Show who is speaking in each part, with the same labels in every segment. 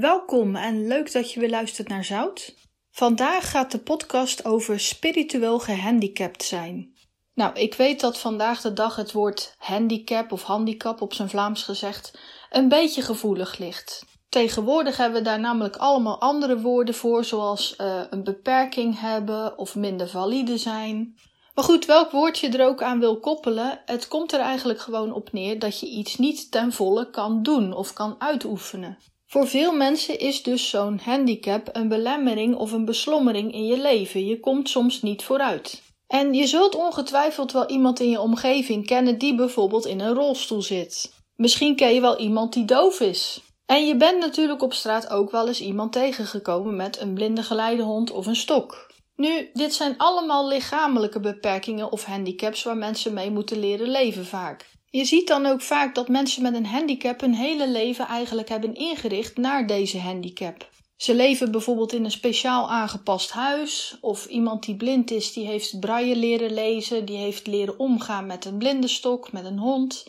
Speaker 1: Welkom en leuk dat je weer luistert naar Zout. Vandaag gaat de podcast over spiritueel gehandicapt zijn. Nou, ik weet dat vandaag de dag het woord handicap of handicap op zijn Vlaams gezegd een beetje gevoelig ligt. Tegenwoordig hebben we daar namelijk allemaal andere woorden voor, zoals uh, een beperking hebben of minder valide zijn. Maar goed, welk woord je er ook aan wil koppelen, het komt er eigenlijk gewoon op neer dat je iets niet ten volle kan doen of kan uitoefenen. Voor veel mensen is dus zo'n handicap een belemmering of een beslommering in je leven. Je komt soms niet vooruit. En je zult ongetwijfeld wel iemand in je omgeving kennen die bijvoorbeeld in een rolstoel zit. Misschien ken je wel iemand die doof is. En je bent natuurlijk op straat ook wel eens iemand tegengekomen met een blinde geleidehond of een stok. Nu, dit zijn allemaal lichamelijke beperkingen of handicaps waar mensen mee moeten leren leven vaak. Je ziet dan ook vaak dat mensen met een handicap hun hele leven eigenlijk hebben ingericht naar deze handicap. Ze leven bijvoorbeeld in een speciaal aangepast huis, of iemand die blind is, die heeft braille leren lezen, die heeft leren omgaan met een blinde stok, met een hond.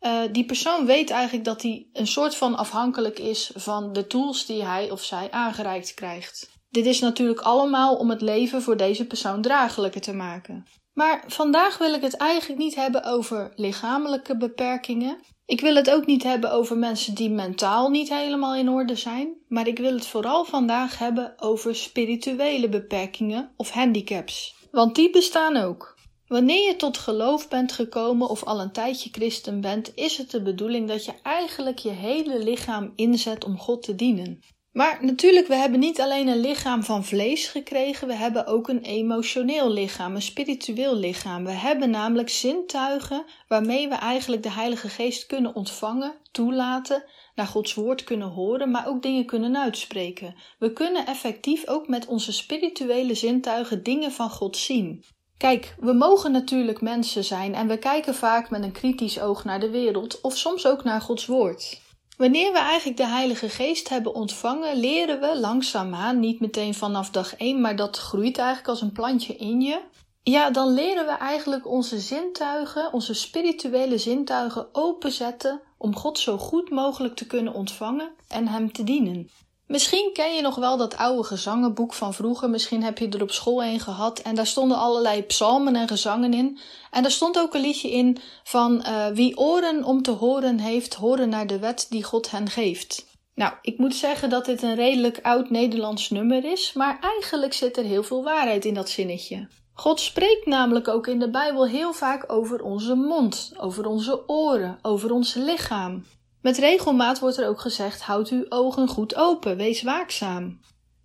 Speaker 1: Uh, die persoon weet eigenlijk dat hij een soort van afhankelijk is van de tools die hij of zij aangereikt krijgt. Dit is natuurlijk allemaal om het leven voor deze persoon draaglijker te maken. Maar vandaag wil ik het eigenlijk niet hebben over lichamelijke beperkingen. Ik wil het ook niet hebben over mensen die mentaal niet helemaal in orde zijn. Maar ik wil het vooral vandaag hebben over spirituele beperkingen of handicaps. Want die bestaan ook. Wanneer je tot geloof bent gekomen of al een tijdje christen bent, is het de bedoeling dat je eigenlijk je hele lichaam inzet om God te dienen. Maar natuurlijk, we hebben niet alleen een lichaam van vlees gekregen, we hebben ook een emotioneel lichaam, een spiritueel lichaam. We hebben namelijk zintuigen waarmee we eigenlijk de Heilige Geest kunnen ontvangen, toelaten, naar Gods woord kunnen horen, maar ook dingen kunnen uitspreken. We kunnen effectief ook met onze spirituele zintuigen dingen van God zien. Kijk, we mogen natuurlijk mensen zijn en we kijken vaak met een kritisch oog naar de wereld of soms ook naar Gods woord. Wanneer we eigenlijk de Heilige Geest hebben ontvangen, leren we langzaamaan, niet meteen vanaf dag 1, maar dat groeit eigenlijk als een plantje in je. Ja, dan leren we eigenlijk onze zintuigen, onze spirituele zintuigen openzetten om God zo goed mogelijk te kunnen ontvangen en Hem te dienen. Misschien ken je nog wel dat oude gezangenboek van vroeger. Misschien heb je er op school een gehad. En daar stonden allerlei psalmen en gezangen in. En daar stond ook een liedje in van uh, wie oren om te horen heeft, horen naar de wet die God hen geeft. Nou, ik moet zeggen dat dit een redelijk oud Nederlands nummer is, maar eigenlijk zit er heel veel waarheid in dat zinnetje. God spreekt namelijk ook in de Bijbel heel vaak over onze mond, over onze oren, over ons lichaam. Met regelmaat wordt er ook gezegd: houd uw ogen goed open, wees waakzaam.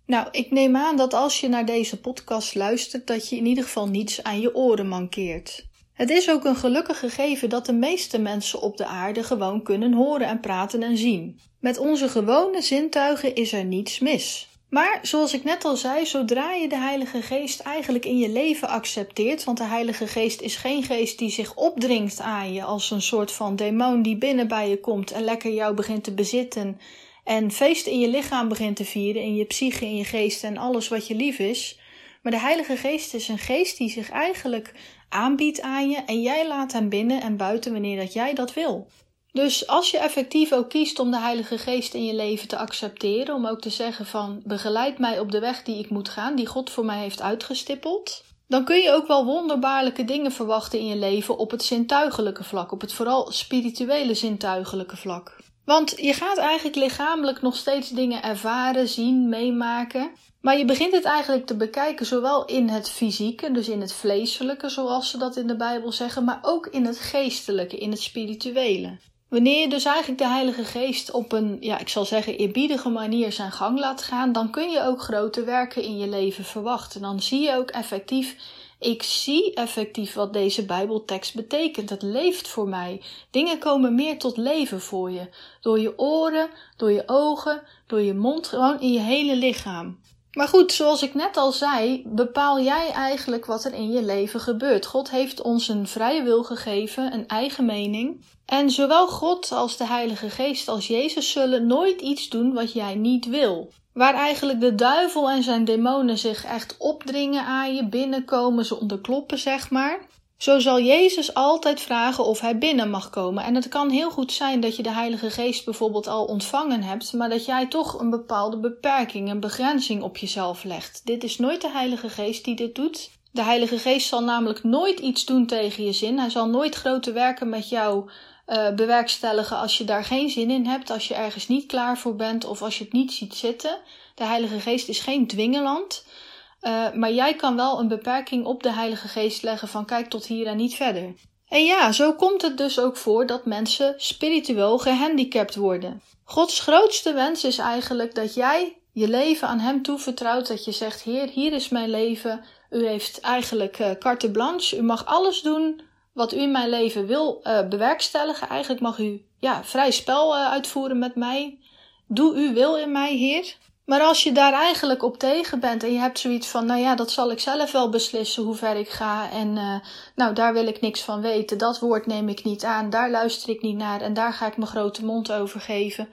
Speaker 1: Nou, ik neem aan dat als je naar deze podcast luistert, dat je in ieder geval niets aan je oren mankeert. Het is ook een gelukkig gegeven dat de meeste mensen op de aarde gewoon kunnen horen en praten en zien. Met onze gewone zintuigen is er niets mis. Maar zoals ik net al zei, zodra je de Heilige Geest eigenlijk in je leven accepteert, want de Heilige Geest is geen geest die zich opdringt aan je als een soort van demon die binnen bij je komt en lekker jou begint te bezitten en feest in je lichaam begint te vieren, in je psyche, in je geest en alles wat je lief is. Maar de Heilige Geest is een geest die zich eigenlijk aanbiedt aan je en jij laat hem binnen en buiten wanneer dat jij dat wil. Dus als je effectief ook kiest om de Heilige Geest in je leven te accepteren, om ook te zeggen van begeleid mij op de weg die ik moet gaan, die God voor mij heeft uitgestippeld, dan kun je ook wel wonderbaarlijke dingen verwachten in je leven op het zintuigelijke vlak, op het vooral spirituele zintuigelijke vlak. Want je gaat eigenlijk lichamelijk nog steeds dingen ervaren, zien, meemaken. Maar je begint het eigenlijk te bekijken, zowel in het fysieke, dus in het vleeselijke, zoals ze dat in de Bijbel zeggen, maar ook in het geestelijke, in het spirituele. Wanneer je dus eigenlijk de Heilige Geest op een, ja, ik zal zeggen, eerbiedige manier zijn gang laat gaan, dan kun je ook grote werken in je leven verwachten. Dan zie je ook effectief, ik zie effectief wat deze Bijbeltekst betekent. Het leeft voor mij. Dingen komen meer tot leven voor je. Door je oren, door je ogen, door je mond, gewoon in je hele lichaam. Maar goed, zoals ik net al zei, bepaal jij eigenlijk wat er in je leven gebeurt. God heeft ons een vrije wil gegeven, een eigen mening. En zowel God als de Heilige Geest als Jezus zullen nooit iets doen wat jij niet wil. Waar eigenlijk de duivel en zijn demonen zich echt opdringen aan je, binnenkomen, ze onderkloppen, zeg maar. Zo zal Jezus altijd vragen of hij binnen mag komen. En het kan heel goed zijn dat je de Heilige Geest bijvoorbeeld al ontvangen hebt, maar dat jij toch een bepaalde beperking, een begrenzing op jezelf legt. Dit is nooit de Heilige Geest die dit doet. De Heilige Geest zal namelijk nooit iets doen tegen je zin. Hij zal nooit grote werken met jou uh, bewerkstelligen als je daar geen zin in hebt, als je ergens niet klaar voor bent of als je het niet ziet zitten. De Heilige Geest is geen dwingeland. Uh, maar jij kan wel een beperking op de Heilige Geest leggen van kijk tot hier en niet verder. En ja, zo komt het dus ook voor dat mensen spiritueel gehandicapt worden. Gods grootste wens is eigenlijk dat jij je leven aan Hem toevertrouwt. Dat je zegt: Heer, hier is mijn leven. U heeft eigenlijk uh, carte blanche. U mag alles doen wat u in mijn leven wil uh, bewerkstelligen. Eigenlijk mag u ja, vrij spel uitvoeren met mij. Doe uw wil in mij, Heer. Maar als je daar eigenlijk op tegen bent en je hebt zoiets van, nou ja, dat zal ik zelf wel beslissen hoe ver ik ga en uh, nou daar wil ik niks van weten, dat woord neem ik niet aan, daar luister ik niet naar en daar ga ik mijn grote mond over geven,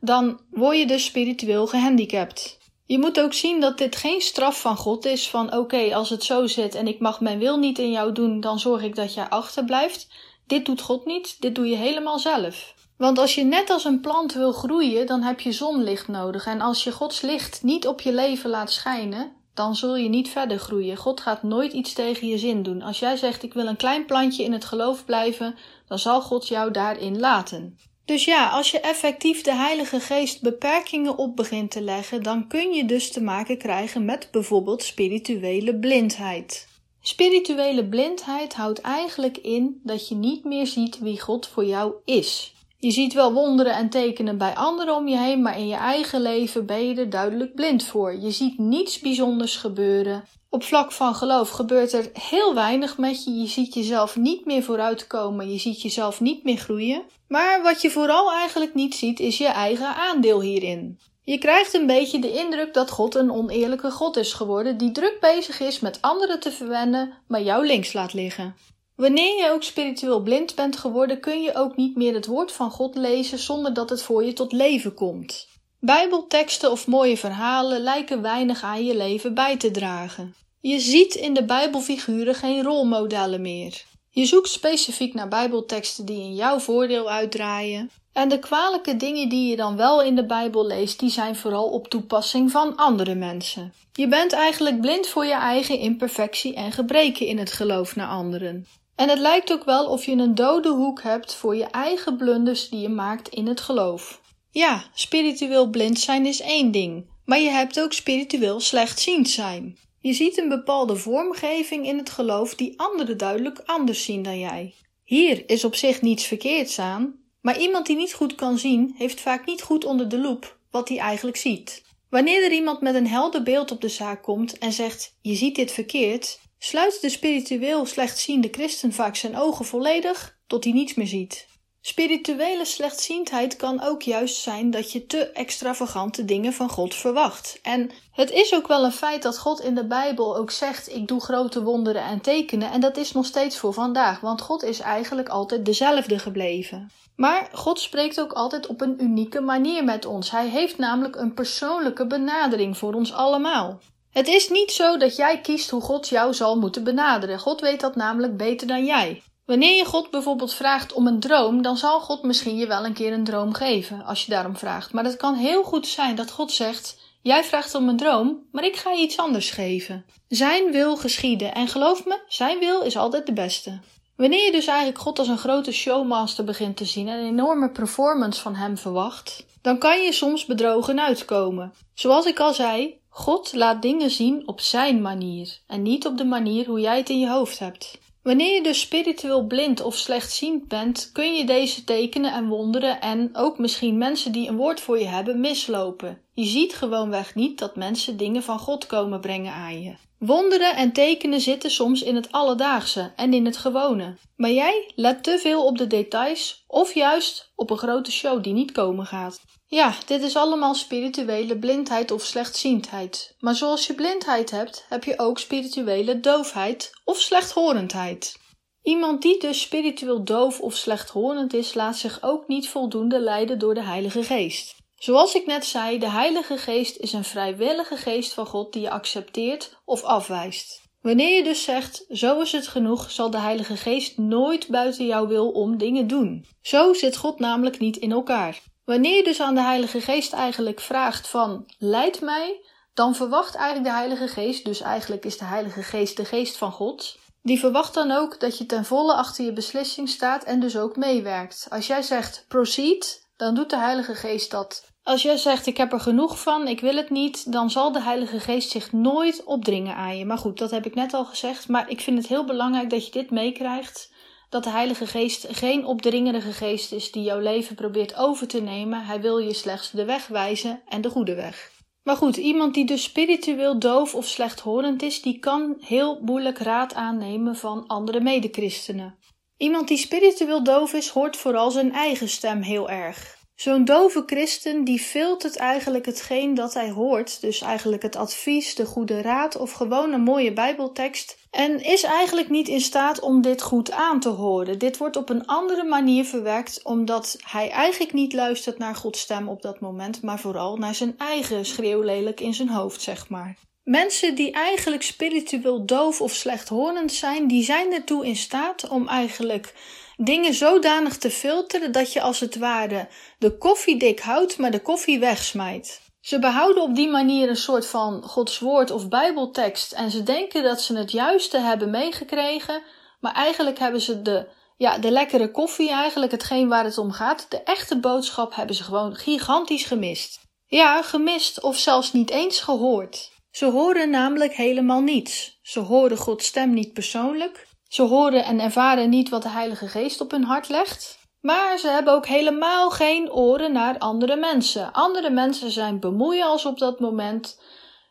Speaker 1: dan word je dus spiritueel gehandicapt. Je moet ook zien dat dit geen straf van God is van oké, als het zo zit en ik mag mijn wil niet in jou doen, dan zorg ik dat jij achterblijft. Dit doet God niet, dit doe je helemaal zelf. Want als je net als een plant wil groeien, dan heb je zonlicht nodig. En als je Gods licht niet op je leven laat schijnen, dan zul je niet verder groeien. God gaat nooit iets tegen je zin doen. Als jij zegt: Ik wil een klein plantje in het geloof blijven, dan zal God jou daarin laten. Dus ja, als je effectief de Heilige Geest beperkingen op begint te leggen, dan kun je dus te maken krijgen met bijvoorbeeld spirituele blindheid. Spirituele blindheid houdt eigenlijk in dat je niet meer ziet wie God voor jou is. Je ziet wel wonderen en tekenen bij anderen om je heen, maar in je eigen leven ben je er duidelijk blind voor. Je ziet niets bijzonders gebeuren. Op vlak van geloof gebeurt er heel weinig met je. Je ziet jezelf niet meer vooruitkomen. Je ziet jezelf niet meer groeien. Maar wat je vooral eigenlijk niet ziet, is je eigen aandeel hierin. Je krijgt een beetje de indruk dat God een oneerlijke God is geworden, die druk bezig is met anderen te verwennen, maar jou links laat liggen. Wanneer je ook spiritueel blind bent geworden, kun je ook niet meer het woord van God lezen zonder dat het voor je tot leven komt. Bijbelteksten of mooie verhalen lijken weinig aan je leven bij te dragen. Je ziet in de Bijbelfiguren geen rolmodellen meer. Je zoekt specifiek naar Bijbelteksten die in jouw voordeel uitdraaien. En de kwalijke dingen die je dan wel in de Bijbel leest, die zijn vooral op toepassing van andere mensen. Je bent eigenlijk blind voor je eigen imperfectie en gebreken in het geloof naar anderen. En het lijkt ook wel of je een dode hoek hebt voor je eigen blunders die je maakt in het geloof. Ja, spiritueel blind zijn is één ding, maar je hebt ook spiritueel slechtziend zijn. Je ziet een bepaalde vormgeving in het geloof die anderen duidelijk anders zien dan jij. Hier is op zich niets verkeerds aan, maar iemand die niet goed kan zien, heeft vaak niet goed onder de loep wat hij eigenlijk ziet. Wanneer er iemand met een helder beeld op de zaak komt en zegt: Je ziet dit verkeerd, sluit de spiritueel slechtziende christen vaak zijn ogen volledig tot hij niets meer ziet. Spirituele slechtziendheid kan ook juist zijn dat je te extravagante dingen van God verwacht. En het is ook wel een feit dat God in de Bijbel ook zegt: Ik doe grote wonderen en tekenen. En dat is nog steeds voor vandaag, want God is eigenlijk altijd dezelfde gebleven. Maar God spreekt ook altijd op een unieke manier met ons. Hij heeft namelijk een persoonlijke benadering voor ons allemaal. Het is niet zo dat jij kiest hoe God jou zal moeten benaderen. God weet dat namelijk beter dan jij. Wanneer je God bijvoorbeeld vraagt om een droom, dan zal God misschien je wel een keer een droom geven als je daarom vraagt. Maar het kan heel goed zijn dat God zegt: Jij vraagt om een droom, maar ik ga je iets anders geven. Zijn wil geschieden en geloof me, zijn wil is altijd de beste. Wanneer je dus eigenlijk God als een grote showmaster begint te zien en een enorme performance van hem verwacht, dan kan je soms bedrogen uitkomen. Zoals ik al zei, God laat dingen zien op zijn manier en niet op de manier hoe jij het in je hoofd hebt. Wanneer je dus spiritueel blind of slechtziend bent, kun je deze tekenen en wonderen en ook misschien mensen die een woord voor je hebben mislopen. Je ziet gewoonweg niet dat mensen dingen van God komen brengen aan je. Wonderen en tekenen zitten soms in het alledaagse en in het gewone. Maar jij let te veel op de details of juist op een grote show die niet komen gaat. Ja, dit is allemaal spirituele blindheid of slechtziendheid. Maar zoals je blindheid hebt, heb je ook spirituele doofheid of slechthorendheid. Iemand die dus spiritueel doof of slechthorend is, laat zich ook niet voldoende leiden door de Heilige Geest. Zoals ik net zei, de Heilige Geest is een vrijwillige geest van God die je accepteert of afwijst. Wanneer je dus zegt, zo is het genoeg, zal de Heilige Geest nooit buiten jouw wil om dingen doen. Zo zit God namelijk niet in elkaar. Wanneer je dus aan de Heilige Geest eigenlijk vraagt van, leid mij, dan verwacht eigenlijk de Heilige Geest, dus eigenlijk is de Heilige Geest de Geest van God, die verwacht dan ook dat je ten volle achter je beslissing staat en dus ook meewerkt. Als jij zegt proceed, dan doet de Heilige Geest dat. Als jij zegt ik heb er genoeg van, ik wil het niet, dan zal de Heilige Geest zich nooit opdringen aan je. Maar goed, dat heb ik net al gezegd. Maar ik vind het heel belangrijk dat je dit meekrijgt. Dat de Heilige Geest geen opdringerige geest is die jouw leven probeert over te nemen. Hij wil je slechts de weg wijzen en de goede weg. Maar goed, iemand die dus spiritueel doof of slechthorend is, die kan heel moeilijk raad aannemen van andere medechristenen. Iemand die spiritueel doof is, hoort vooral zijn eigen stem heel erg. Zo'n dove christen die filtert eigenlijk hetgeen dat hij hoort, dus eigenlijk het advies, de goede raad of gewoon een mooie Bijbeltekst, en is eigenlijk niet in staat om dit goed aan te horen. Dit wordt op een andere manier verwerkt, omdat hij eigenlijk niet luistert naar Gods stem op dat moment, maar vooral naar zijn eigen schreeuwlelijk in zijn hoofd, zeg maar. Mensen die eigenlijk spiritueel doof of slechthorend zijn, die zijn ertoe in staat om eigenlijk dingen zodanig te filteren dat je als het ware de koffie dik houdt, maar de koffie wegsmijt. Ze behouden op die manier een soort van Gods woord of Bijbeltekst en ze denken dat ze het juiste hebben meegekregen, maar eigenlijk hebben ze de, ja, de lekkere koffie, eigenlijk hetgeen waar het om gaat, de echte boodschap hebben ze gewoon gigantisch gemist. Ja, gemist of zelfs niet eens gehoord. Ze horen namelijk helemaal niets. Ze horen Gods stem niet persoonlijk. Ze horen en ervaren niet wat de Heilige Geest op hun hart legt. Maar ze hebben ook helemaal geen oren naar andere mensen. Andere mensen zijn bemoeien als op dat moment.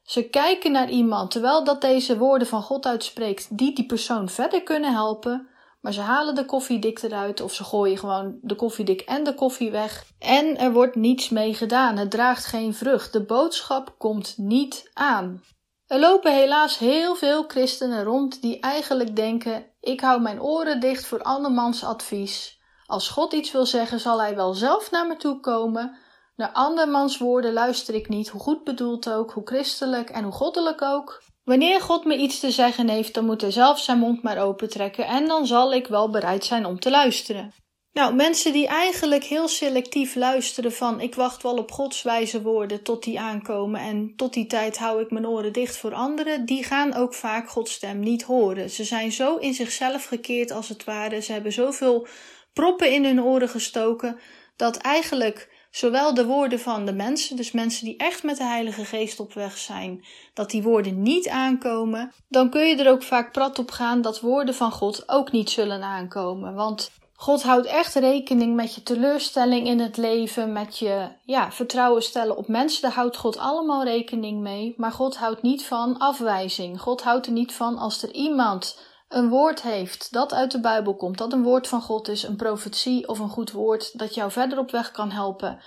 Speaker 1: Ze kijken naar iemand terwijl dat deze woorden van God uitspreekt die die persoon verder kunnen helpen. Maar ze halen de koffiedik eruit of ze gooien gewoon de koffiedik en de koffie weg. En er wordt niets mee gedaan. Het draagt geen vrucht. De boodschap komt niet aan. Er lopen helaas heel veel christenen rond die eigenlijk denken: ik hou mijn oren dicht voor andermans advies. Als God iets wil zeggen, zal hij wel zelf naar me toe komen. Naar andermans woorden luister ik niet, hoe goed bedoeld ook, hoe christelijk en hoe goddelijk ook. Wanneer God me iets te zeggen heeft, dan moet hij zelf zijn mond maar opentrekken en dan zal ik wel bereid zijn om te luisteren. Nou, mensen die eigenlijk heel selectief luisteren van ik wacht wel op Gods wijze woorden tot die aankomen en tot die tijd hou ik mijn oren dicht voor anderen, die gaan ook vaak Gods stem niet horen. Ze zijn zo in zichzelf gekeerd als het ware, ze hebben zoveel proppen in hun oren gestoken dat eigenlijk zowel de woorden van de mensen, dus mensen die echt met de Heilige Geest op weg zijn, dat die woorden niet aankomen, dan kun je er ook vaak prat op gaan dat woorden van God ook niet zullen aankomen. Want God houdt echt rekening met je teleurstelling in het leven, met je ja, vertrouwen stellen op mensen. Daar houdt God allemaal rekening mee. Maar God houdt niet van afwijzing. God houdt er niet van als er iemand een woord heeft dat uit de Bijbel komt, dat een woord van God is, een profetie of een goed woord dat jou verder op weg kan helpen.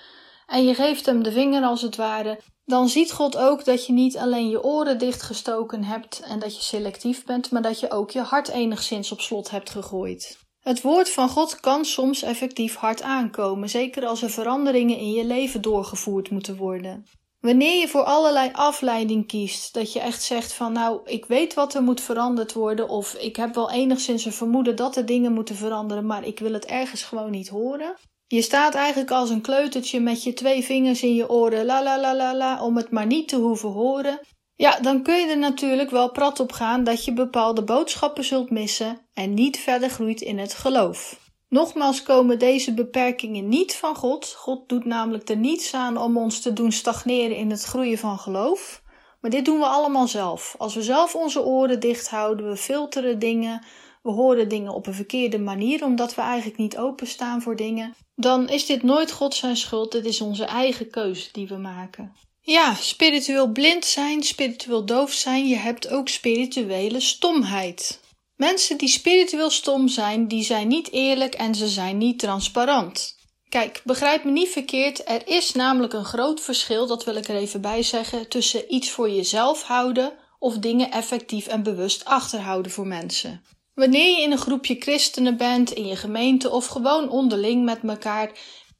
Speaker 1: En je geeft hem de vinger als het ware, dan ziet God ook dat je niet alleen je oren dichtgestoken hebt en dat je selectief bent, maar dat je ook je hart enigszins op slot hebt gegooid. Het woord van God kan soms effectief hard aankomen, zeker als er veranderingen in je leven doorgevoerd moeten worden. Wanneer je voor allerlei afleiding kiest, dat je echt zegt van nou, ik weet wat er moet veranderd worden, of ik heb wel enigszins een vermoeden dat er dingen moeten veranderen, maar ik wil het ergens gewoon niet horen. Je staat eigenlijk als een kleutertje met je twee vingers in je oren, la la la la la, om het maar niet te hoeven horen. Ja, dan kun je er natuurlijk wel prat op gaan dat je bepaalde boodschappen zult missen en niet verder groeit in het geloof. Nogmaals komen deze beperkingen niet van God. God doet namelijk er niets aan om ons te doen stagneren in het groeien van geloof. Maar dit doen we allemaal zelf. Als we zelf onze oren dicht houden, we filteren dingen, we horen dingen op een verkeerde manier omdat we eigenlijk niet openstaan voor dingen, dan is dit nooit God zijn schuld. Het is onze eigen keuze die we maken. Ja, spiritueel blind zijn, spiritueel doof zijn, je hebt ook spirituele stomheid. Mensen die spiritueel stom zijn, die zijn niet eerlijk en ze zijn niet transparant. Kijk, begrijp me niet verkeerd, er is namelijk een groot verschil, dat wil ik er even bij zeggen, tussen iets voor jezelf houden of dingen effectief en bewust achterhouden voor mensen. Wanneer je in een groepje christenen bent, in je gemeente of gewoon onderling met elkaar,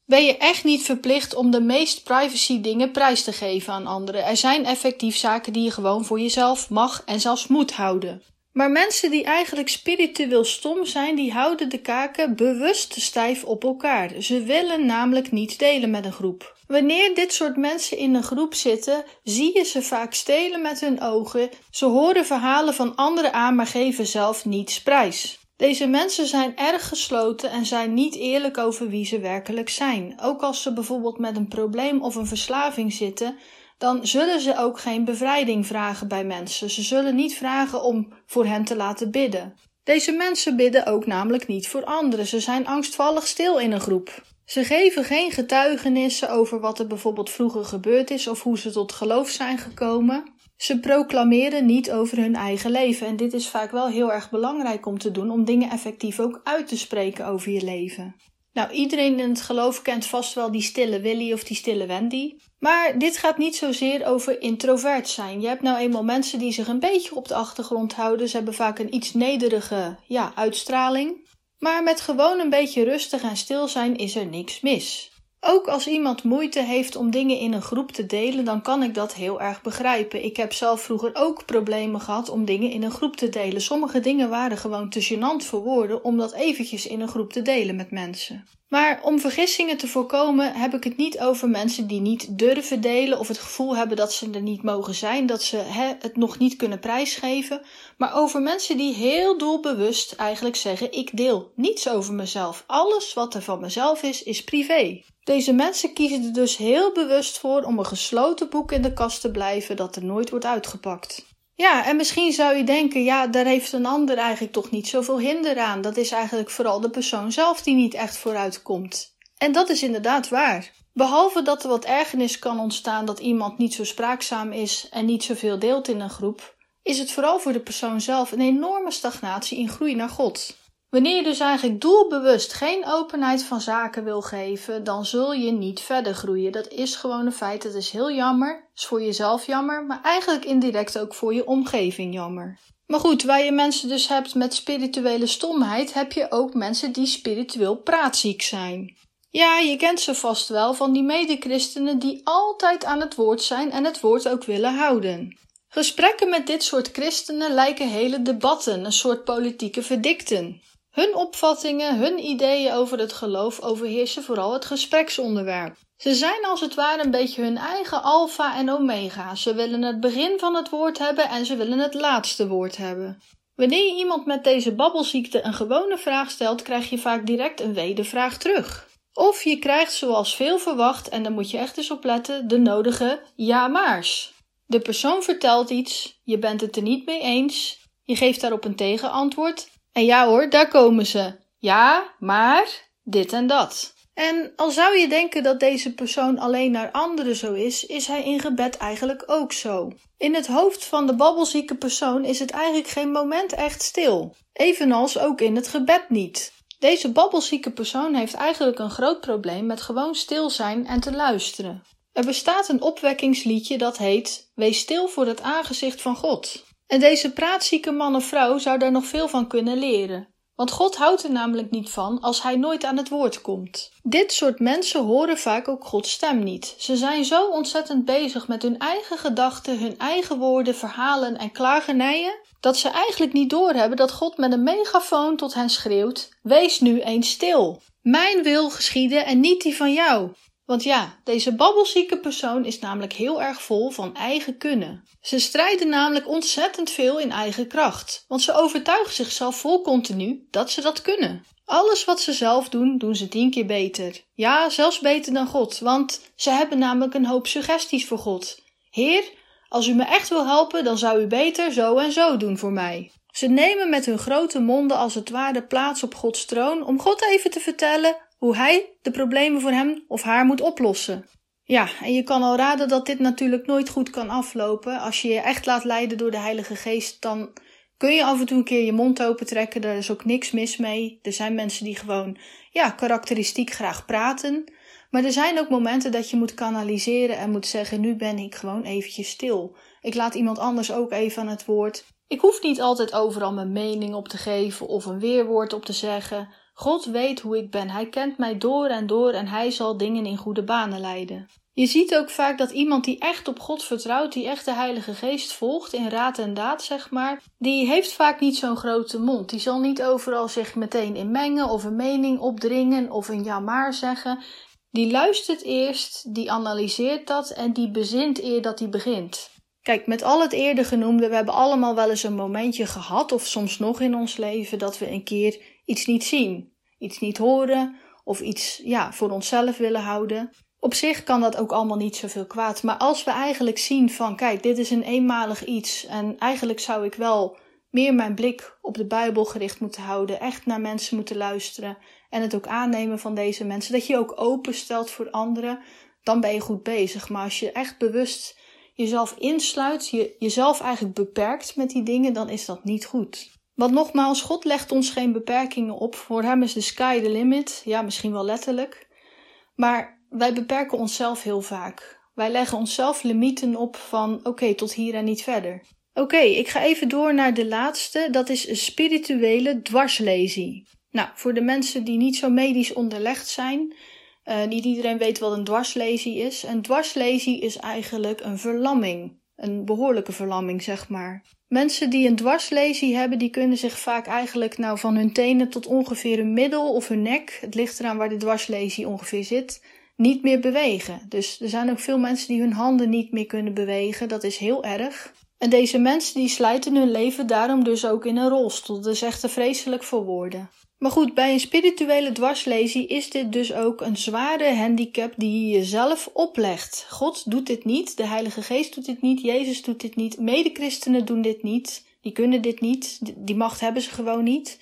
Speaker 1: ben je echt niet verplicht om de meest privacy dingen prijs te geven aan anderen. Er zijn effectief zaken die je gewoon voor jezelf mag en zelfs moet houden. Maar mensen die eigenlijk spiritueel stom zijn, die houden de kaken bewust stijf op elkaar. Ze willen namelijk niet delen met een groep. Wanneer dit soort mensen in een groep zitten, zie je ze vaak stelen met hun ogen. Ze horen verhalen van anderen aan, maar geven zelf niets prijs. Deze mensen zijn erg gesloten en zijn niet eerlijk over wie ze werkelijk zijn. Ook als ze bijvoorbeeld met een probleem of een verslaving zitten, dan zullen ze ook geen bevrijding vragen bij mensen. Ze zullen niet vragen om voor hen te laten bidden. Deze mensen bidden ook namelijk niet voor anderen. Ze zijn angstvallig stil in een groep. Ze geven geen getuigenissen over wat er bijvoorbeeld vroeger gebeurd is of hoe ze tot geloof zijn gekomen. Ze proclameren niet over hun eigen leven en dit is vaak wel heel erg belangrijk om te doen om dingen effectief ook uit te spreken over je leven. Nou, iedereen in het geloof kent vast wel die stille Willy of die stille Wendy. Maar dit gaat niet zozeer over introvert zijn. Je hebt nou eenmaal mensen die zich een beetje op de achtergrond houden. Ze hebben vaak een iets nederige ja, uitstraling. Maar met gewoon een beetje rustig en stil zijn is er niks mis. Ook als iemand moeite heeft om dingen in een groep te delen, dan kan ik dat heel erg begrijpen. Ik heb zelf vroeger ook problemen gehad om dingen in een groep te delen. Sommige dingen waren gewoon te gênant voor woorden om dat eventjes in een groep te delen met mensen. Maar om vergissingen te voorkomen heb ik het niet over mensen die niet durven delen of het gevoel hebben dat ze er niet mogen zijn, dat ze het nog niet kunnen prijsgeven, maar over mensen die heel doelbewust eigenlijk zeggen: ik deel niets over mezelf. Alles wat er van mezelf is, is privé. Deze mensen kiezen er dus heel bewust voor om een gesloten boek in de kast te blijven dat er nooit wordt uitgepakt. Ja, en misschien zou je denken, ja, daar heeft een ander eigenlijk toch niet zoveel hinder aan. Dat is eigenlijk vooral de persoon zelf die niet echt vooruit komt. En dat is inderdaad waar. Behalve dat er wat ergernis kan ontstaan dat iemand niet zo spraakzaam is en niet zoveel deelt in een groep, is het vooral voor de persoon zelf een enorme stagnatie in groei naar God. Wanneer je dus eigenlijk doelbewust geen openheid van zaken wil geven, dan zul je niet verder groeien. Dat is gewoon een feit. Dat is heel jammer. is voor jezelf jammer, maar eigenlijk indirect ook voor je omgeving jammer. Maar goed, waar je mensen dus hebt met spirituele stomheid, heb je ook mensen die spiritueel praatziek zijn. Ja, je kent ze vast wel van die medechristenen die altijd aan het woord zijn en het woord ook willen houden. Gesprekken met dit soort christenen lijken hele debatten, een soort politieke verdikten. Hun opvattingen, hun ideeën over het geloof overheersen vooral het gespreksonderwerp. Ze zijn als het ware een beetje hun eigen alfa en omega. Ze willen het begin van het woord hebben en ze willen het laatste woord hebben. Wanneer je iemand met deze babbelziekte een gewone vraag stelt, krijg je vaak direct een wedervraag terug. Of je krijgt zoals veel verwacht, en daar moet je echt eens op letten, de nodige ja-maars. De persoon vertelt iets, je bent het er niet mee eens, je geeft daarop een tegenantwoord en ja hoor, daar komen ze. Ja, maar dit en dat. En al zou je denken dat deze persoon alleen naar anderen zo is, is hij in gebed eigenlijk ook zo. In het hoofd van de babbelzieke persoon is het eigenlijk geen moment echt stil. Evenals ook in het gebed niet. Deze babbelzieke persoon heeft eigenlijk een groot probleem met gewoon stil zijn en te luisteren. Er bestaat een opwekkingsliedje dat heet Wees stil voor het aangezicht van God. En deze praatzieke man of vrouw zou daar nog veel van kunnen leren. Want God houdt er namelijk niet van als hij nooit aan het woord komt. Dit soort mensen horen vaak ook Gods stem niet. Ze zijn zo ontzettend bezig met hun eigen gedachten, hun eigen woorden, verhalen en klagenijen, dat ze eigenlijk niet doorhebben dat God met een megafoon tot hen schreeuwt: Wees nu eens stil. Mijn wil geschieden en niet die van jou. Want ja, deze babbelzieke persoon is namelijk heel erg vol van eigen kunnen. Ze strijden namelijk ontzettend veel in eigen kracht, want ze overtuigen zichzelf vol continu dat ze dat kunnen. Alles wat ze zelf doen, doen ze tien keer beter. Ja, zelfs beter dan God, want ze hebben namelijk een hoop suggesties voor God. Heer, als u me echt wil helpen, dan zou u beter zo en zo doen voor mij. Ze nemen met hun grote monden als het ware plaats op Gods troon om God even te vertellen hoe hij de problemen voor hem of haar moet oplossen. Ja, en je kan al raden dat dit natuurlijk nooit goed kan aflopen. Als je je echt laat leiden door de Heilige Geest, dan kun je af en toe een keer je mond open trekken. Daar is ook niks mis mee. Er zijn mensen die gewoon, ja, karakteristiek graag praten. Maar er zijn ook momenten dat je moet kanaliseren en moet zeggen: nu ben ik gewoon eventjes stil. Ik laat iemand anders ook even aan het woord. Ik hoef niet altijd overal mijn mening op te geven of een weerwoord op te zeggen. God weet hoe ik ben. Hij kent mij door en door en hij zal dingen in goede banen leiden. Je ziet ook vaak dat iemand die echt op God vertrouwt, die echt de Heilige Geest volgt in raad en daad, zeg maar, die heeft vaak niet zo'n grote mond. Die zal niet overal zich meteen in mengen of een mening opdringen of een ja maar zeggen. Die luistert eerst, die analyseert dat en die bezint eer dat hij begint. Kijk, met al het eerder genoemde, we hebben allemaal wel eens een momentje gehad, of soms nog in ons leven, dat we een keer iets niet zien, iets niet horen, of iets ja, voor onszelf willen houden. Op zich kan dat ook allemaal niet zoveel kwaad. Maar als we eigenlijk zien van kijk, dit is een eenmalig iets. En eigenlijk zou ik wel meer mijn blik op de Bijbel gericht moeten houden. Echt naar mensen moeten luisteren. En het ook aannemen van deze mensen. Dat je je ook openstelt voor anderen. Dan ben je goed bezig. Maar als je echt bewust jezelf insluit, je jezelf eigenlijk beperkt met die dingen, dan is dat niet goed. Want nogmaals, God legt ons geen beperkingen op. Voor hem is de sky the limit. Ja, misschien wel letterlijk. Maar wij beperken onszelf heel vaak. Wij leggen onszelf limieten op van oké, tot hier en niet verder. Oké, ik ga even door naar de laatste. Dat is een spirituele dwarslesie. Nou, voor de mensen die niet zo medisch onderlegd zijn, uh, niet iedereen weet wat een dwarslesie is. Een dwarslesie is eigenlijk een verlamming. Een behoorlijke verlamming, zeg maar. Mensen die een dwarslesie hebben, die kunnen zich vaak eigenlijk nou van hun tenen tot ongeveer hun middel of hun nek, het ligt eraan waar de dwarslesie ongeveer zit, niet meer bewegen. Dus er zijn ook veel mensen die hun handen niet meer kunnen bewegen. Dat is heel erg. En deze mensen die slijten hun leven daarom dus ook in een rolstoel. Dat is echt te vreselijk voor woorden. Maar goed, bij een spirituele dwarslesie is dit dus ook een zware handicap die je jezelf oplegt. God doet dit niet, de Heilige Geest doet dit niet, Jezus doet dit niet, medechristenen doen dit niet, die kunnen dit niet, die macht hebben ze gewoon niet.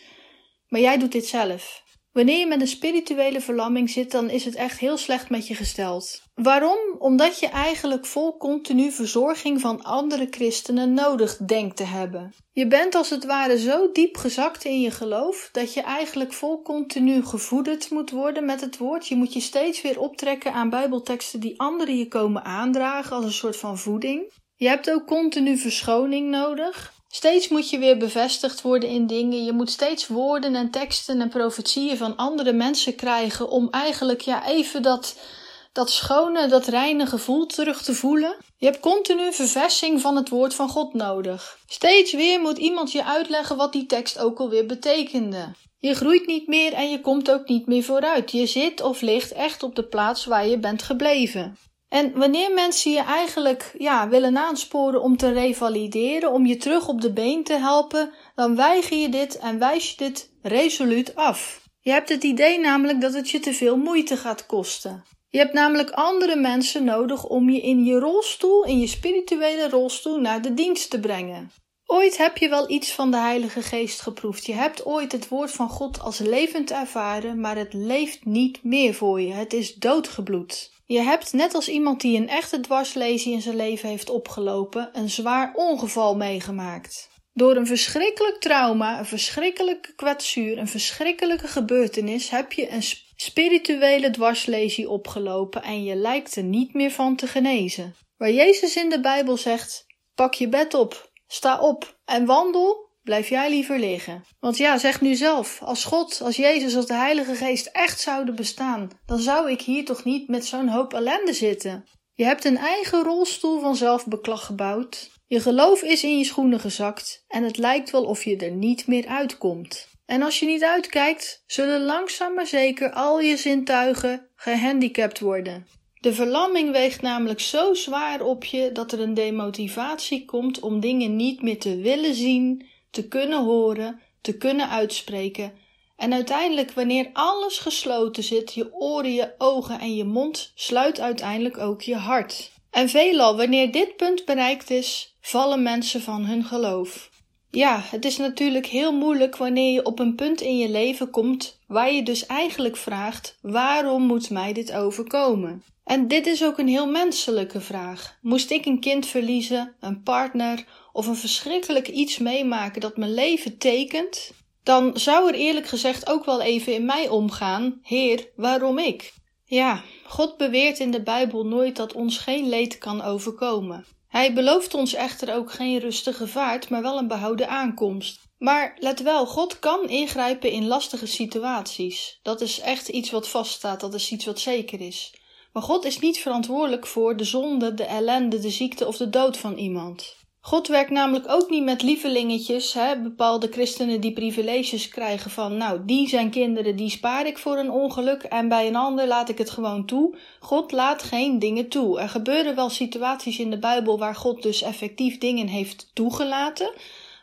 Speaker 1: Maar jij doet dit zelf. Wanneer je met een spirituele verlamming zit, dan is het echt heel slecht met je gesteld. Waarom? Omdat je eigenlijk vol continu verzorging van andere christenen nodig denkt te hebben. Je bent als het ware zo diep gezakt in je geloof dat je eigenlijk vol continu gevoederd moet worden met het woord. Je moet je steeds weer optrekken aan Bijbelteksten die anderen je komen aandragen als een soort van voeding. Je hebt ook continu verschoning nodig. Steeds moet je weer bevestigd worden in dingen. Je moet steeds woorden en teksten en profetieën van andere mensen krijgen om eigenlijk ja, even dat, dat schone, dat reine gevoel terug te voelen. Je hebt continu verversing van het woord van God nodig. Steeds weer moet iemand je uitleggen wat die tekst ook alweer betekende. Je groeit niet meer en je komt ook niet meer vooruit. Je zit of ligt echt op de plaats waar je bent gebleven. En wanneer mensen je eigenlijk ja, willen aansporen om te revalideren, om je terug op de been te helpen, dan weiger je dit en wijs je dit resoluut af. Je hebt het idee namelijk dat het je te veel moeite gaat kosten. Je hebt namelijk andere mensen nodig om je in je rolstoel, in je spirituele rolstoel, naar de dienst te brengen. Ooit heb je wel iets van de Heilige Geest geproefd. Je hebt ooit het woord van God als levend ervaren, maar het leeft niet meer voor je. Het is doodgebloed. Je hebt, net als iemand die een echte dwarslesie in zijn leven heeft opgelopen, een zwaar ongeval meegemaakt. Door een verschrikkelijk trauma, een verschrikkelijke kwetsuur, een verschrikkelijke gebeurtenis heb je een spirituele dwarslesie opgelopen en je lijkt er niet meer van te genezen. Waar Jezus in de Bijbel zegt: pak je bed op, sta op en wandel, blijf jij liever liggen. Want ja, zeg nu zelf, als God, als Jezus, als de Heilige Geest echt zouden bestaan, dan zou ik hier toch niet met zo'n hoop ellende zitten. Je hebt een eigen rolstoel van zelfbeklag gebouwd. Je geloof is in je schoenen gezakt en het lijkt wel of je er niet meer uitkomt. En als je niet uitkijkt, zullen langzaam maar zeker al je zintuigen gehandicapt worden. De verlamming weegt namelijk zo zwaar op je dat er een demotivatie komt om dingen niet meer te willen zien, te kunnen horen, te kunnen uitspreken. En uiteindelijk, wanneer alles gesloten zit, je oren, je ogen en je mond, sluit uiteindelijk ook je hart. En veelal, wanneer dit punt bereikt is, vallen mensen van hun geloof. Ja, het is natuurlijk heel moeilijk wanneer je op een punt in je leven komt waar je dus eigenlijk vraagt: waarom moet mij dit overkomen? En dit is ook een heel menselijke vraag. Moest ik een kind verliezen, een partner of een verschrikkelijk iets meemaken dat mijn leven tekent, dan zou er eerlijk gezegd ook wel even in mij omgaan: Heer, waarom ik? Ja, God beweert in de Bijbel nooit dat ons geen leed kan overkomen. Hij belooft ons echter ook geen rustige vaart, maar wel een behouden aankomst. Maar let wel, God kan ingrijpen in lastige situaties. Dat is echt iets wat vaststaat, dat is iets wat zeker is. Maar God is niet verantwoordelijk voor de zonde, de ellende, de ziekte of de dood van iemand. God werkt namelijk ook niet met lievelingetjes, hè, bepaalde christenen die privileges krijgen van, nou, die zijn kinderen, die spaar ik voor een ongeluk en bij een ander laat ik het gewoon toe. God laat geen dingen toe. Er gebeuren wel situaties in de Bijbel waar God dus effectief dingen heeft toegelaten,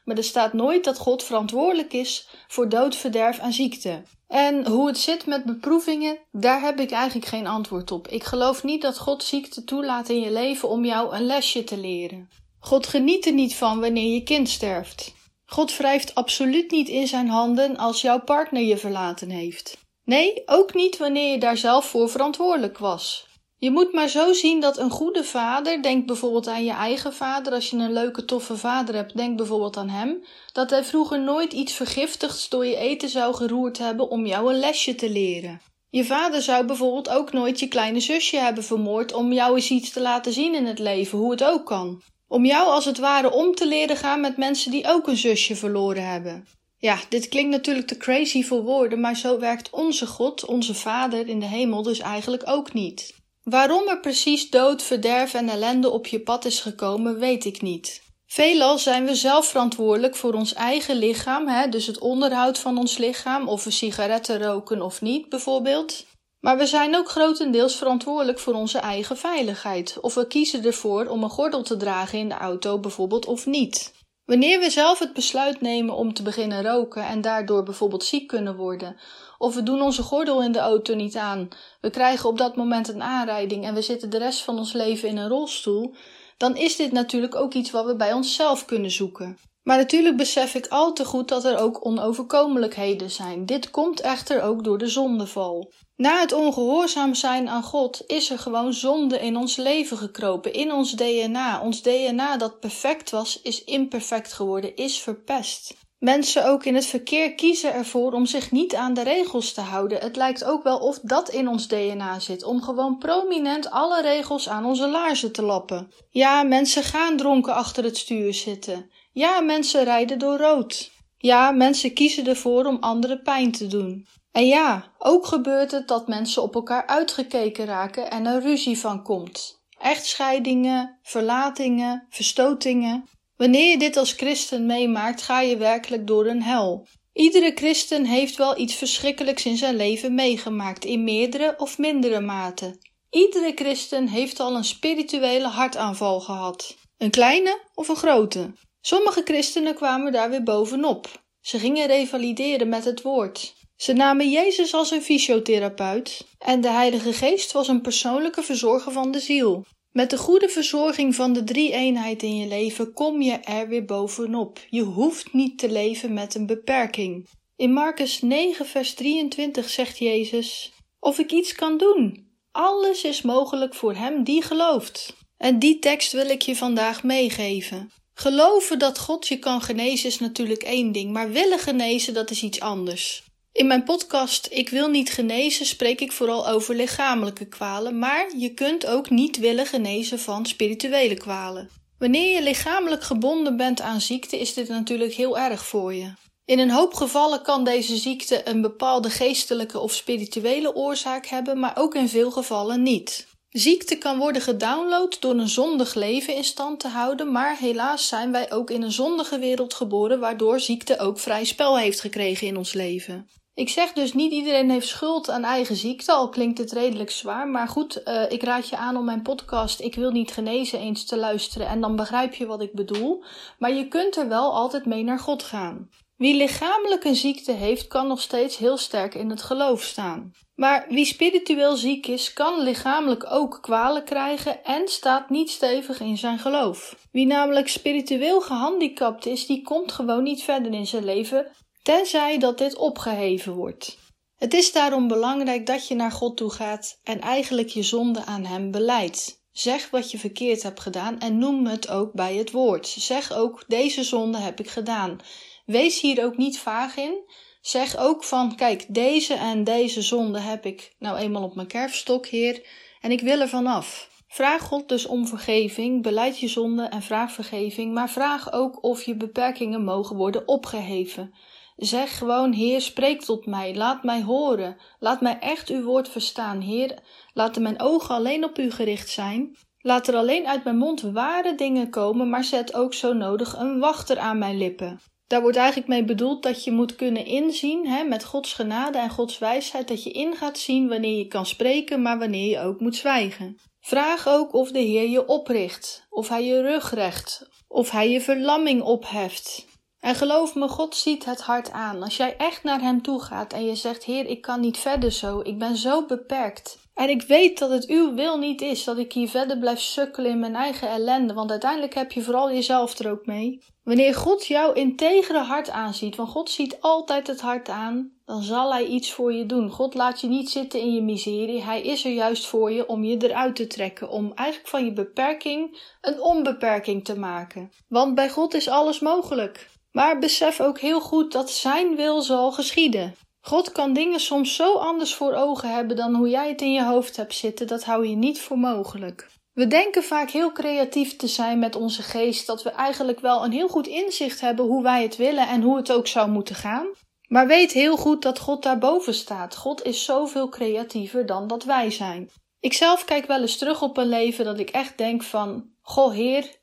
Speaker 1: maar er staat nooit dat God verantwoordelijk is voor dood, verderf en ziekte. En hoe het zit met beproevingen, daar heb ik eigenlijk geen antwoord op. Ik geloof niet dat God ziekte toelaat in je leven om jou een lesje te leren. God geniet er niet van wanneer je kind sterft. God wrijft absoluut niet in zijn handen als jouw partner je verlaten heeft. Nee, ook niet wanneer je daar zelf voor verantwoordelijk was. Je moet maar zo zien dat een goede vader, denk bijvoorbeeld aan je eigen vader, als je een leuke toffe vader hebt, denk bijvoorbeeld aan hem, dat hij vroeger nooit iets vergiftigds door je eten zou geroerd hebben om jou een lesje te leren. Je vader zou bijvoorbeeld ook nooit je kleine zusje hebben vermoord om jou eens iets te laten zien in het leven, hoe het ook kan. Om jou als het ware om te leren gaan met mensen die ook een zusje verloren hebben. Ja, dit klinkt natuurlijk te crazy voor woorden, maar zo werkt onze God, onze Vader in de hemel, dus eigenlijk ook niet. Waarom er precies dood, verderf en ellende op je pad is gekomen, weet ik niet. Veelal zijn we zelf verantwoordelijk voor ons eigen lichaam, hè, dus het onderhoud van ons lichaam, of we sigaretten roken of niet bijvoorbeeld. Maar we zijn ook grotendeels verantwoordelijk voor onze eigen veiligheid, of we kiezen ervoor om een gordel te dragen in de auto bijvoorbeeld of niet. Wanneer we zelf het besluit nemen om te beginnen roken en daardoor bijvoorbeeld ziek kunnen worden, of we doen onze gordel in de auto niet aan, we krijgen op dat moment een aanrijding en we zitten de rest van ons leven in een rolstoel, dan is dit natuurlijk ook iets wat we bij onszelf kunnen zoeken. Maar natuurlijk besef ik al te goed dat er ook onoverkomelijkheden zijn. Dit komt echter ook door de zondeval. Na het ongehoorzaam zijn aan God is er gewoon zonde in ons leven gekropen, in ons DNA. Ons DNA dat perfect was, is imperfect geworden, is verpest. Mensen ook in het verkeer kiezen ervoor om zich niet aan de regels te houden. Het lijkt ook wel of dat in ons DNA zit, om gewoon prominent alle regels aan onze laarzen te lappen. Ja, mensen gaan dronken achter het stuur zitten. Ja, mensen rijden door rood. Ja, mensen kiezen ervoor om anderen pijn te doen. En ja, ook gebeurt het dat mensen op elkaar uitgekeken raken en er ruzie van komt. Echtscheidingen, verlatingen, verstotingen. Wanneer je dit als christen meemaakt, ga je werkelijk door een hel. Iedere christen heeft wel iets verschrikkelijks in zijn leven meegemaakt, in meerdere of mindere mate. Iedere christen heeft al een spirituele hartaanval gehad. Een kleine of een grote. Sommige christenen kwamen daar weer bovenop. Ze gingen revalideren met het woord. Ze namen Jezus als een fysiotherapeut en de Heilige Geest was een persoonlijke verzorger van de ziel. Met de goede verzorging van de drie eenheid in je leven kom je er weer bovenop. Je hoeft niet te leven met een beperking. In Marcus 9, vers 23 zegt Jezus: Of ik iets kan doen. Alles is mogelijk voor hem die gelooft. En die tekst wil ik je vandaag meegeven. Geloven dat God je kan genezen is natuurlijk één ding, maar willen genezen dat is iets anders. In mijn podcast Ik wil niet genezen spreek ik vooral over lichamelijke kwalen, maar je kunt ook niet willen genezen van spirituele kwalen. Wanneer je lichamelijk gebonden bent aan ziekte, is dit natuurlijk heel erg voor je. In een hoop gevallen kan deze ziekte een bepaalde geestelijke of spirituele oorzaak hebben, maar ook in veel gevallen niet. Ziekte kan worden gedownload door een zondig leven in stand te houden, maar helaas zijn wij ook in een zondige wereld geboren, waardoor ziekte ook vrij spel heeft gekregen in ons leven. Ik zeg dus niet iedereen heeft schuld aan eigen ziekte, al klinkt het redelijk zwaar. Maar goed, uh, ik raad je aan om mijn podcast Ik wil niet genezen eens te luisteren en dan begrijp je wat ik bedoel. Maar je kunt er wel altijd mee naar God gaan. Wie lichamelijk een ziekte heeft, kan nog steeds heel sterk in het geloof staan. Maar wie spiritueel ziek is, kan lichamelijk ook kwalen krijgen en staat niet stevig in zijn geloof. Wie namelijk spiritueel gehandicapt is, die komt gewoon niet verder in zijn leven tenzij dat dit opgeheven wordt. Het is daarom belangrijk dat je naar God toe gaat en eigenlijk je zonde aan Hem beleidt. Zeg wat je verkeerd hebt gedaan en noem het ook bij het woord. Zeg ook: deze zonde heb ik gedaan. Wees hier ook niet vaag in. Zeg ook van: kijk, deze en deze zonde heb ik nou eenmaal op mijn kerfstok, Heer, en ik wil er vanaf. Vraag God dus om vergeving, beleid je zonde en vraag vergeving, maar vraag ook of je beperkingen mogen worden opgeheven. Zeg gewoon: Heer, spreek tot mij, laat mij horen, laat mij echt uw woord verstaan. Heer, laten mijn ogen alleen op u gericht zijn. Laat er alleen uit mijn mond ware dingen komen, maar zet ook zo nodig een wachter aan mijn lippen. Daar wordt eigenlijk mee bedoeld dat je moet kunnen inzien, hè, met Gods genade en Gods wijsheid, dat je in gaat zien wanneer je kan spreken, maar wanneer je ook moet zwijgen. Vraag ook of de Heer je opricht, of Hij je rug recht, of Hij je verlamming opheft. En geloof me, God ziet het hart aan. Als jij echt naar Hem toe gaat en je zegt: Heer, ik kan niet verder zo, ik ben zo beperkt. En ik weet dat het uw wil niet is dat ik hier verder blijf sukkelen in mijn eigen ellende, want uiteindelijk heb je vooral jezelf er ook mee. Wanneer God jouw integere hart aanziet, want God ziet altijd het hart aan, dan zal Hij iets voor je doen. God laat je niet zitten in je miserie, Hij is er juist voor je om je eruit te trekken, om eigenlijk van je beperking een onbeperking te maken. Want bij God is alles mogelijk. Maar besef ook heel goed dat Zijn wil zal geschieden. God kan dingen soms zo anders voor ogen hebben dan hoe jij het in je hoofd hebt zitten, dat hou je niet voor mogelijk. We denken vaak heel creatief te zijn met onze geest, dat we eigenlijk wel een heel goed inzicht hebben hoe wij het willen en hoe het ook zou moeten gaan. Maar weet heel goed dat God daarboven staat. God is zoveel creatiever dan dat wij zijn. Ik zelf kijk wel eens terug op een leven dat ik echt denk van, goh heer,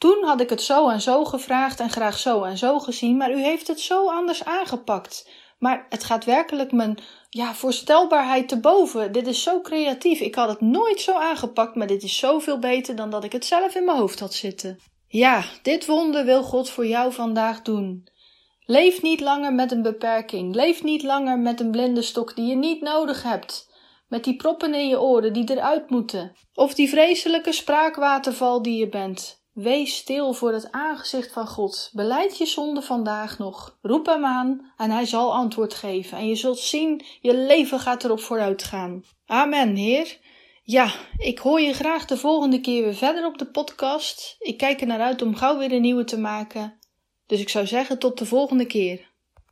Speaker 1: toen had ik het zo en zo gevraagd en graag zo en zo gezien, maar u heeft het zo anders aangepakt. Maar het gaat werkelijk mijn ja, voorstelbaarheid te boven. Dit is zo creatief. Ik had het nooit zo aangepakt, maar dit is zoveel beter dan dat ik het zelf in mijn hoofd had zitten. Ja, dit wonder wil God voor jou vandaag doen. Leef niet langer met een beperking. Leef niet langer met een blinde stok die je niet nodig hebt. Met die proppen in je oren die eruit moeten. Of die vreselijke spraakwaterval die je bent. Wees stil voor het aangezicht van God. Beleid je zonde vandaag nog. Roep hem aan en hij zal antwoord geven. En je zult zien, je leven gaat erop vooruit gaan. Amen, Heer. Ja, ik hoor je graag de volgende keer weer verder op de podcast. Ik kijk er naar uit om gauw weer een nieuwe te maken. Dus ik zou zeggen tot de volgende keer.